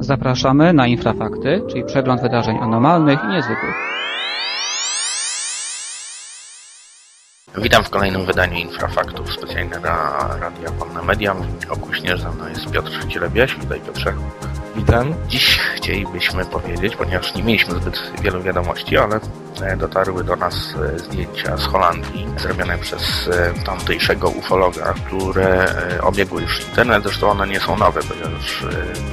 Zapraszamy na Infrafakty, czyli przegląd wydarzeń anormalnych i niezwykłych. Witam w kolejnym wydaniu Infrafaktów specjalnie dla Radia Panna Media. Okuśnierz, ze mną jest Piotr Cielebiaś. Witaj Piotrze. Witam. Dziś chcielibyśmy powiedzieć, ponieważ nie mieliśmy zbyt wielu wiadomości, ale e, dotarły do nas e, zdjęcia z Holandii zrobione przez e, tamtejszego ufologa, które obiegły już internet. Zresztą one nie są nowe, już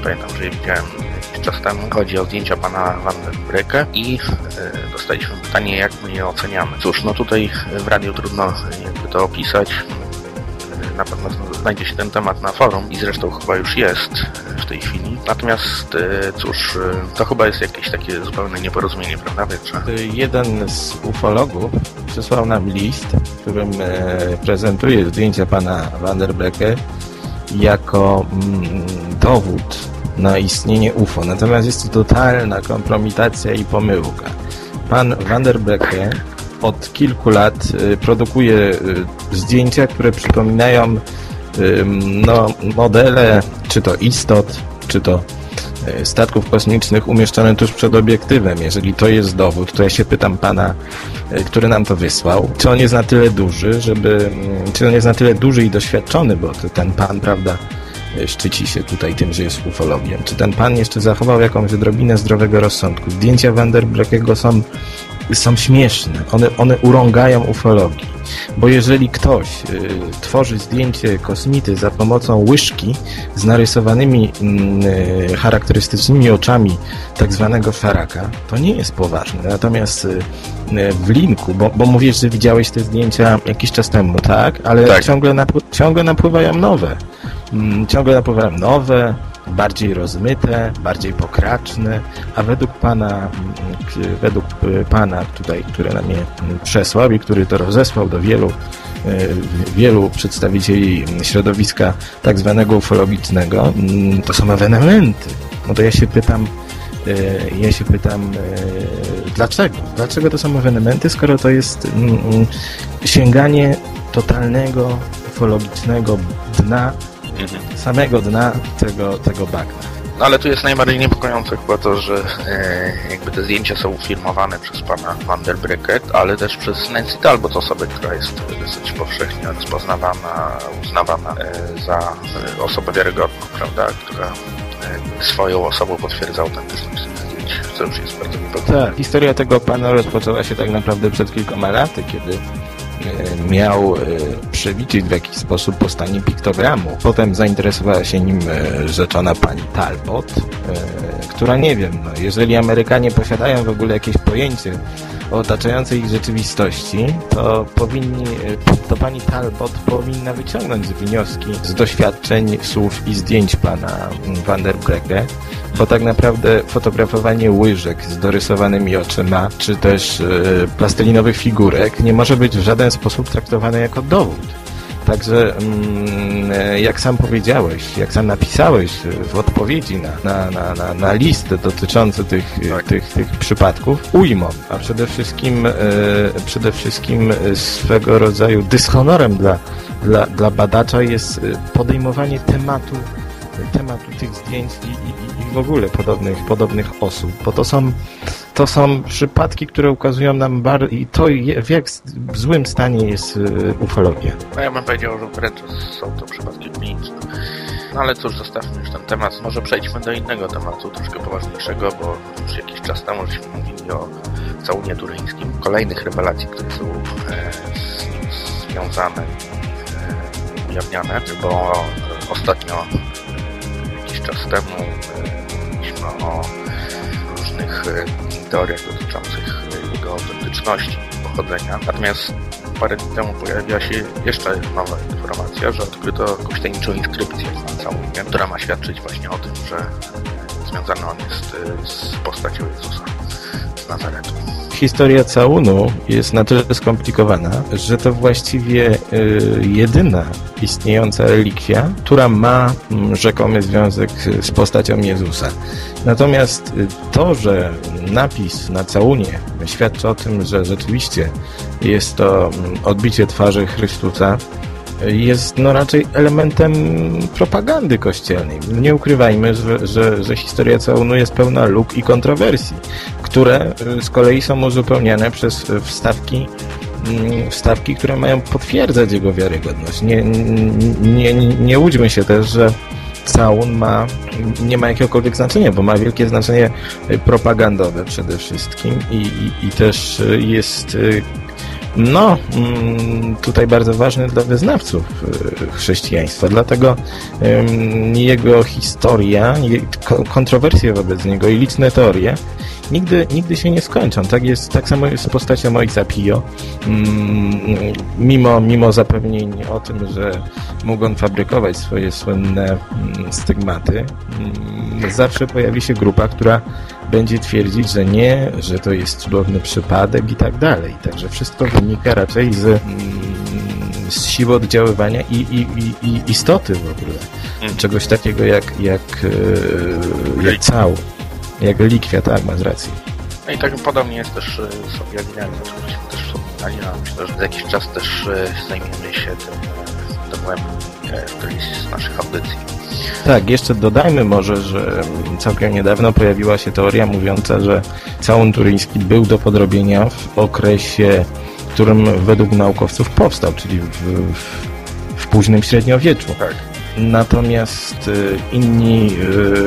pamiętam, że je widziałem jakiś czas temu. Chodzi o zdjęcia pana Van Brecke i dostaliśmy pytanie, jak my je oceniamy. Cóż, no tutaj w radiu trudno jakby to opisać na pewno znajdzie się ten temat na forum i zresztą chyba już jest tej chwili. Natomiast e, cóż, e, to chyba jest jakieś takie zupełne nieporozumienie, prawda Piotrze? Jeden z ufologów przysłał nam list, w którym e, prezentuje zdjęcia pana Vanderbrecke jako mm, dowód na istnienie UFO. Natomiast jest to totalna kompromitacja i pomyłka. Pan Vanderbrecke od kilku lat produkuje zdjęcia, które przypominają no, modele, czy to istot, czy to y, statków kosmicznych umieszczone tuż przed obiektywem. Jeżeli to jest dowód, to ja się pytam pana, który nam to wysłał, czy on jest na tyle duży, żeby, czy on jest na tyle duży i doświadczony, bo ten pan, prawda, szczyci się tutaj tym, że jest ufologiem. Czy ten pan jeszcze zachował jakąś odrobinę zdrowego rozsądku? Zdjęcia Vanderbreckiego są są śmieszne. One, one urągają ufologię. Bo jeżeli ktoś y, tworzy zdjęcie kosmity za pomocą łyżki z narysowanymi y, charakterystycznymi oczami tak zwanego szaraka, to nie jest poważne. Natomiast y, w linku, bo, bo mówisz, że widziałeś te zdjęcia jakiś czas temu, tak? Ale tak. Ciągle, ciągle napływają nowe. Mm, ciągle napływają nowe, bardziej rozmyte, bardziej pokraczne, a według pana, mm, według y, pana tutaj, który nam je przesłał i który to rozesłał do wielu y, wielu przedstawicieli środowiska tak zwanego ufologicznego, mm, to są ewenementy. No to ja się pytam, y, ja się pytam, dlaczego? Dlaczego to są ewenementy, skoro to jest mm, sięganie totalnego ufologicznego dna mhm. samego dna tego, tego bagna. No ale tu jest najbardziej niepokojące chyba to, że e, jakby te zdjęcia są ufilmowane przez pana Van der Bricket, ale też przez Nancy Talbot, osobę, która jest dosyć powszechnie rozpoznawana, uznawana e, za e, osobę wiarygodną, prawda, która e, swoją osobą potwierdza autentyczność zdjęć, co już jest bardzo niepokojące. Tak, historia tego pana rozpoczęła się tak naprawdę przed kilkoma laty, kiedy E, miał e, przewidzieć w jakiś sposób powstanie piktogramu. Potem zainteresowała się nim e, rzeczona pani Talbot, która nie wiem, no, jeżeli Amerykanie posiadają w ogóle jakieś pojęcie otaczającej ich rzeczywistości, to powinni, to pani Talbot powinna wyciągnąć wnioski z doświadczeń, słów i zdjęć pana Van der Bregge, bo tak naprawdę fotografowanie łyżek z dorysowanymi oczyma, czy też yy, plastelinowych figurek nie może być w żaden sposób traktowane jako dowód. Także mm, jak sam powiedziałeś, jak sam napisałeś w odpowiedzi na, na, na, na, na list dotyczący tych, tak. tych, tych przypadków, ujmą, a przede wszystkim, e, przede wszystkim swego rodzaju dyshonorem dla, dla, dla badacza jest podejmowanie tematu tematu tych zdjęć i, i, i w ogóle podobnych, podobnych osób, bo to są, to są przypadki, które ukazują nam bar i to w jak złym stanie jest y, ufologia. No ja bym powiedział, że wręcz są to przypadki kliniczne. No ale cóż, zostawmy już ten temat. Może przejdźmy do innego tematu, troszkę poważniejszego, bo już jakiś czas temu żeśmy mówili o całunie turyńskim. Kolejnych rewelacji, które są e, z nim związane, e, ujawniane, bo ostatnio czas temu e, mówiliśmy o e, teoriach dotyczących jego autentyczności, pochodzenia. Natomiast parę dni temu pojawiła się jeszcze nowa informacja, że odkryto jakąś tajemniczą inskrypcję na całunie, która ma świadczyć właśnie o tym, że związany on jest e, z postacią Jezusa z Nazaretu historia całunu jest na tyle skomplikowana, że to właściwie y, jedyna istniejąca relikwia, która ma mm, rzekomy związek z postacią Jezusa. Natomiast y, to, że napis na całunie świadczy o tym, że rzeczywiście jest to mm, odbicie twarzy Chrystusa, jest no raczej elementem propagandy kościelnej. Nie ukrywajmy, że, że, że historia całunu jest pełna luk i kontrowersji, które z kolei są uzupełniane przez wstawki mm, wstawki, które mają potwierdzać jego wiarygodność. Nie, nie, nie, łudźmy się też, że całun ma, nie ma jakiegokolwiek znaczenia, bo ma wielkie znaczenie propagandowe przede wszystkim i, i, i też jest no, mm, tutaj bardzo ważny dla wyznawców y, chrześcijaństwa, dlatego jego historia, kontrowersje wobec niego i liczne teorie nigdy, nigdy się nie skończą. Tak, jest, tak samo jest z postacią ojca Pio. Mm, mimo, mimo zapewnień o tym, że mógł on fabrykować swoje słynne mm, stygmaty, zawsze pojawi się grupa, która będzie twierdzić, że nie, że to jest cudowny przypadek i tak dalej. Także wszystko wynika raczej z, mm, z siły oddziaływania i, i, i, i istoty w ogóle. Mhm. Czegoś takiego jak, jak, e, jak cał, jak relikwia, tak, masz rację. No i tak podobnie jest też e, z objawieniami, o czym też wspominali, a myślę, że za jakiś czas też e, zajmiemy się tym domem w którejś z naszych audycji. Tak, jeszcze dodajmy może, że całkiem niedawno pojawiła się teoria mówiąca, że całun turyński był do podrobienia w okresie, w którym według naukowców powstał, czyli w, w, w późnym średniowieczu. Tak. Natomiast y, inni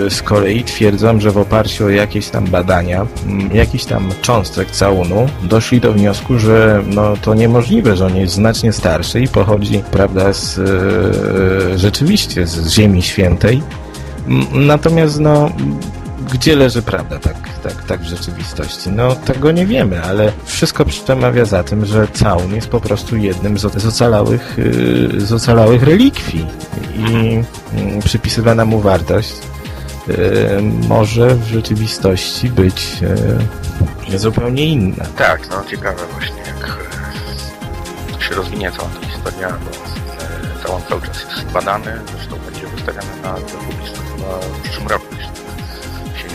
y, z kolei twierdzą, że w oparciu o jakieś tam badania, jakiś tam cząstek całunu, doszli do wniosku, że no, to niemożliwe, że on jest znacznie starszy i pochodzi, prawda, z, y, rzeczywiście z Ziemi Świętej. Natomiast no, gdzie leży prawda tak, tak, tak w rzeczywistości? No tego nie wiemy, ale wszystko przemawia za tym, że całun jest po prostu jednym z, z, ocalałych, y, z ocalałych relikwii i mm, przypisywana mu wartość y, może w rzeczywistości być y, zupełnie inna. Tak, no ciekawe właśnie jak to się rozwinie cała ta historia, bo całun cały czas jest badany, zresztą będzie wystawiany na publiczność w przyszłym roku,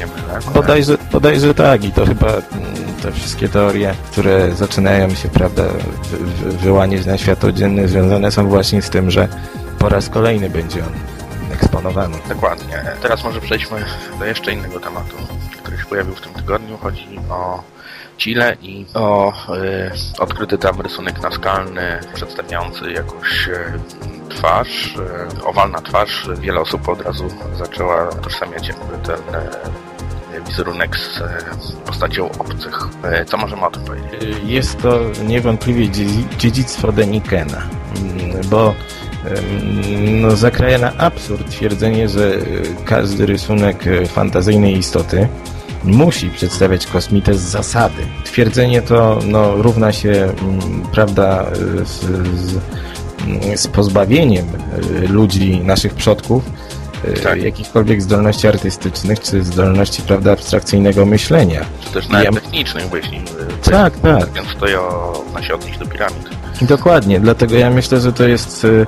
nie mylę. Bodajże, bodajże tak i to chyba mm, te wszystkie teorie, które zaczynają się, prawda, wyłaniać na światło dzienne, związane są właśnie z tym, że po raz kolejny będzie on eksponowany. Dokładnie. Teraz może przejdźmy do jeszcze innego tematu, który się pojawił w tym tygodniu. Chodzi o Chile i o y, odkryty tam rysunek naskalny przedstawiający jakąś y, twarz, y, owalna twarz. Wiele osób od razu zaczęła tożsamiać jakby ten wizerunek z e, postacią obcych. E, co możemy o tym powiedzieć? Jest to niewątpliwie dziedzictwo Denikena, mm, bo no, zakraja na absurd twierdzenie, że każdy rysunek fantazyjnej istoty musi przedstawiać kosmitę z zasady. Twierdzenie to no, równa się, mm, prawda, z, z, z pozbawieniem e, ludzi, naszych przodków, tak. jakichkolwiek zdolności artystycznych, czy zdolności, prawda, abstrakcyjnego myślenia. Czy też nawet ja... technicznych, bo jeśli tak, tak. więc to ja ma się odnieść do piramid. Dokładnie, dlatego ja myślę, że to jest y,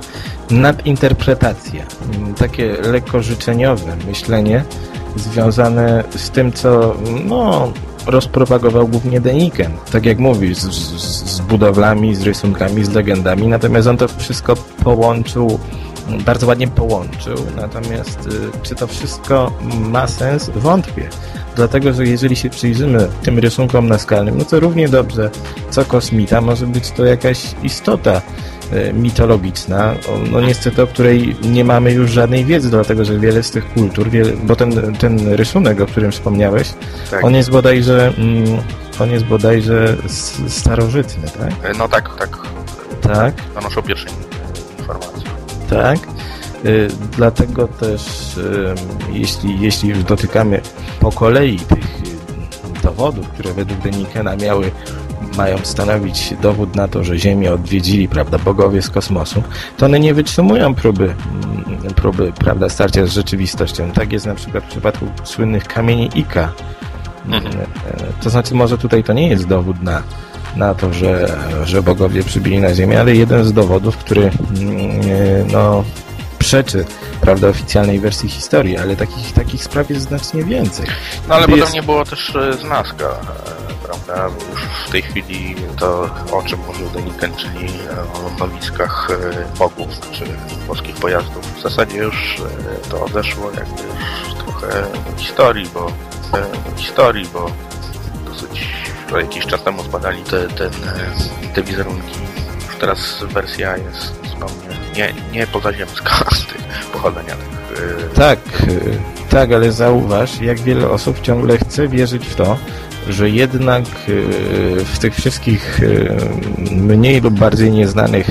nadinterpretacja, takie lekko życzeniowe myślenie związane z tym, co no, rozpropagował głównie Deniken. Tak jak mówisz, z, z, z budowlami, z rysunkami, z legendami, natomiast on to wszystko połączył bardzo ładnie połączył, natomiast y, czy to wszystko ma sens? Wątpię. Dlatego, że jeżeli się przyjrzymy tym rysunkom naskalnym, no to równie dobrze co kosmita może być to jakaś istota y, mitologiczna, no niestety o której nie mamy już żadnej wiedzy, dlatego że wiele z tych kultur, wiele, bo ten, ten rysunek, o którym wspomniałeś, tak. on jest bodajże mm, on jest bodajże starożytny, tak? No tak, tak. Tak? Donoszą pierwsze informacje tak? Y, dlatego też, jeśli, jeśli już dotykamy po kolei tych y, dowodów, które według Denikena miały mają stanowić dowód na to, że Ziemię odwiedzili, prawda, bogowie z kosmosu, to one nie wytrzymują próby, mm, próby, prawda, starcia z rzeczywistością. Tak jest na przykład w przypadku słynnych kamieni Ika. Mhm. To znaczy, może tutaj to nie jest dowód na na to, że, że bogowie przybili na ziemię, ale jeden z dowodów, który mm, no, przeczy prawda, oficjalnej wersji historii, ale takich, takich spraw jest znacznie więcej. No ale jest... podobnie było też e, z Nazca. E, prawda? Już w tej chwili to, o czym mówił Deniken, czyli o nowiskach e, bogów, czy polskich pojazdów, w zasadzie już e, to odeszło jakby już trochę historii, bo e, historii, bo jakiś czas temu spadali te, ten, e, te wizerunki. Już teraz wersja jest zupełnie nie, nie pozaziemska pochodzenia tych e, Tak, y, tak, ale zauważ, jak wiele osób ciągle chce wierzyć w to, że jednak w tych wszystkich mniej lub bardziej nieznanych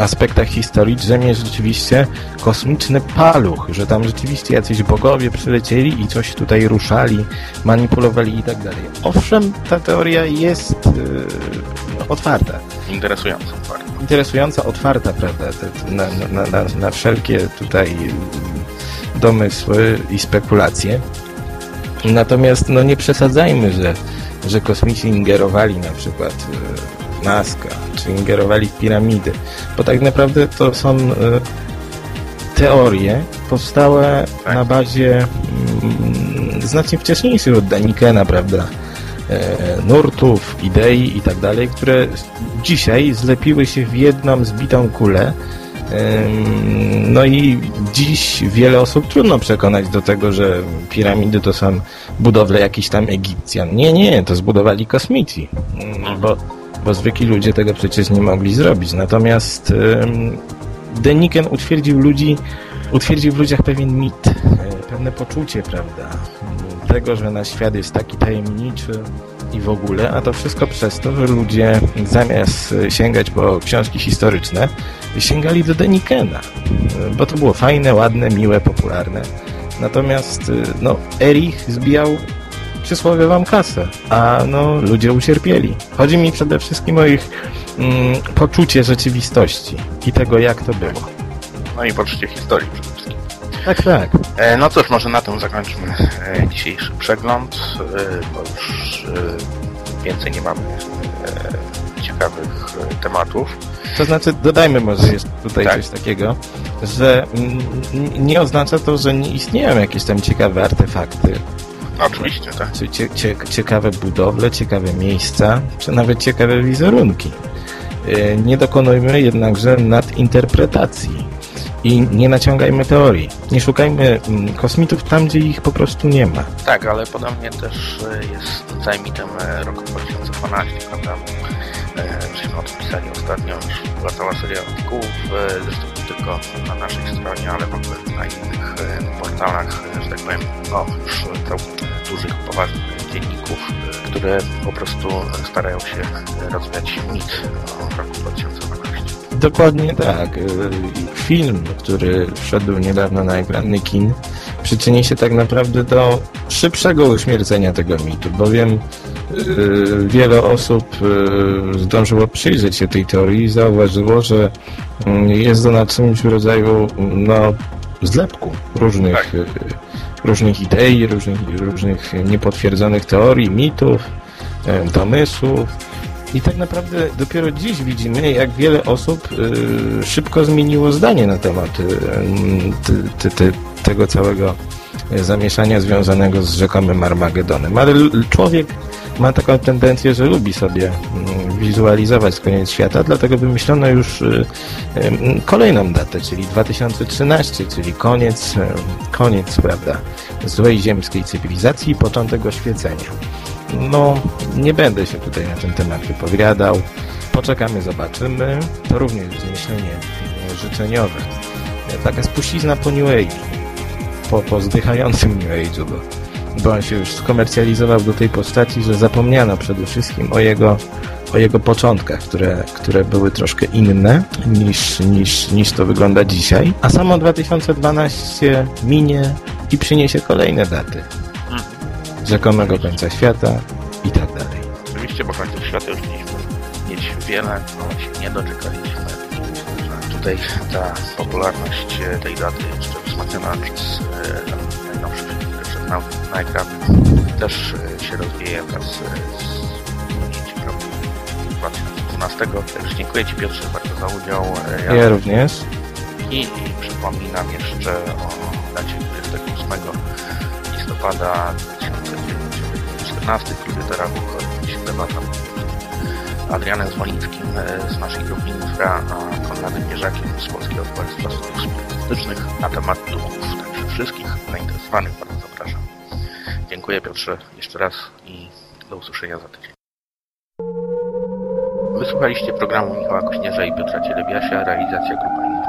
aspektach historii drzemie rzeczywiście kosmiczny paluch, że tam rzeczywiście jacyś bogowie przylecieli i coś tutaj ruszali, manipulowali i tak dalej. Owszem, ta teoria jest y, otwarta interesujące bardzo. interesująca, otwarta, prawda, na, na, na, na wszelkie tutaj domysły i spekulacje. Natomiast no nie przesadzajmy, że, że kosmici ingerowali na przykład w Nazca, czy ingerowali w piramidy, bo tak naprawdę to są e, teorie powstałe Tak. na bazie mm, znacznie wcześniejszych od Danikena, prawda, e, nurtów, idei i tak dalej, które dzisiaj zlepiły się w jedną zbitą kulę. No i dziś wiele osób trudno przekonać do tego, że piramidy to są budowle jakichś tam Egipcjan. Nie, nie, to zbudowali kosmici, Ym, bo, bo zwykli ludzie tego przecież nie mogli zrobić. Natomiast Deniken utwierdził ludzi, utwierdził w ludziach pewien mit, e, pewne poczucie, prawda, tego, że nasz świat jest taki tajemniczy i w ogóle, a to wszystko przez to, że ludzie zamiast e, sięgać po książki historyczne, sięgali do Denikena, e, bo to było fajne, ładne, miłe, popularne. Natomiast, no, Erich zbijał przysłowiową kasę, a no, ludzie ucierpieli. Chodzi mi przede wszystkim o ich mm, poczucie rzeczywistości i tego, jak to było. No i poczucie historii przede wszystkim. Tak, tak. E, no cóż, może na tym zakończmy e, dzisiejszy przegląd, e, bo już e, więcej nie mamy e, ciekawych e, tematów. To znaczy, dodajmy może jeszcze tutaj Tak. coś takiego, że mm, nie oznacza to, że nie istnieją jakieś tam ciekawe artefakty, No, oczywiście, tak. cie, cie, ciekawe budowle, ciekawe miejsca, czy nawet ciekawe wizerunki. E, Nie dokonujmy jednakże nadinterpretacji i nie naciągajmy teorii. Nie szukajmy mm, kosmitów tam, gdzie ich po prostu nie ma. Tak, ale podobnie też e, jest cały mitem e, roku 2012, prawda? Żeśmy o tym pisali ostatnio, była cała seria artykułów, e, zresztą nie tylko na naszej stronie, ale w ogóle na innych e, portalach, e, że tak powiem, no już całkiem dużych, poważnych dzienników, które po prostu starają się rozwiać mit o roku 2012. Dokładnie tak. Film, który wszedł niedawno na ekrany kin, przyczyni się tak naprawdę do szybszego uśmiercenia tego mitu, bowiem wiele osób y, zdążyło przyjrzeć się tej teorii i zauważyło, że y, jest ona czymś w rodzaju no, zlepku różnych, Tak. y, różnych idei, różnych, różnych niepotwierdzonych teorii, mitów, y, domysłów. I tak naprawdę dopiero dziś widzimy, jak wiele osób y, szybko zmieniło zdanie na temat y, tego całego y, zamieszania związanego z rzekomym Armagedonem. Ale człowiek ma taką tendencję, że lubi sobie mm, wizualizować koniec świata, dlatego wymyślono już y, y, kolejną datę, czyli 2013, czyli koniec, koniec, prawda, złej ziemskiej cywilizacji i początek oświecenia. No, nie będę się tutaj na ten temat wypowiadał. Poczekamy, zobaczymy. To również jest myślenie e, życzeniowe. E, Taka spuścizna po New Age. Po, po zdychającym New Age'u, bo, bo on się już skomercjalizował do tej postaci, że zapomniano przede wszystkim o jego, o jego początkach, które, które były troszkę inne niż, niż, niż to wygląda dzisiaj. A samo 2012 minie i przyniesie kolejne daty rzekomego końca świata i tak dalej. Oczywiście, bo końców świata już mieliśmy mieć wiele, ale się nie doczekaliśmy. Tutaj ta popularność tej daty jeszcze przez e, najnowszy na ekran, też e, się rozwija wraz z roku 2012. Także dziękuję Ci Piotrze bardzo za udział. E, Ja również. I przypominam jeszcze o dacie 28 listopada 2014 w klubie Terawu w debata Adrianem Zwonickim e, z naszej grupy Infra, a Konradem Mierzakiem z Polskiego Towarzystwa Studiów Spirytystycznych na temat duchów. Także wszystkich zainteresowanych bardzo zapraszam. Dziękuję Piotrze jeszcze raz i do usłyszenia za tydzień. Wysłuchaliście programu Michała Kośnierza i Piotra Cielebiasia, realizacja Grupa Infra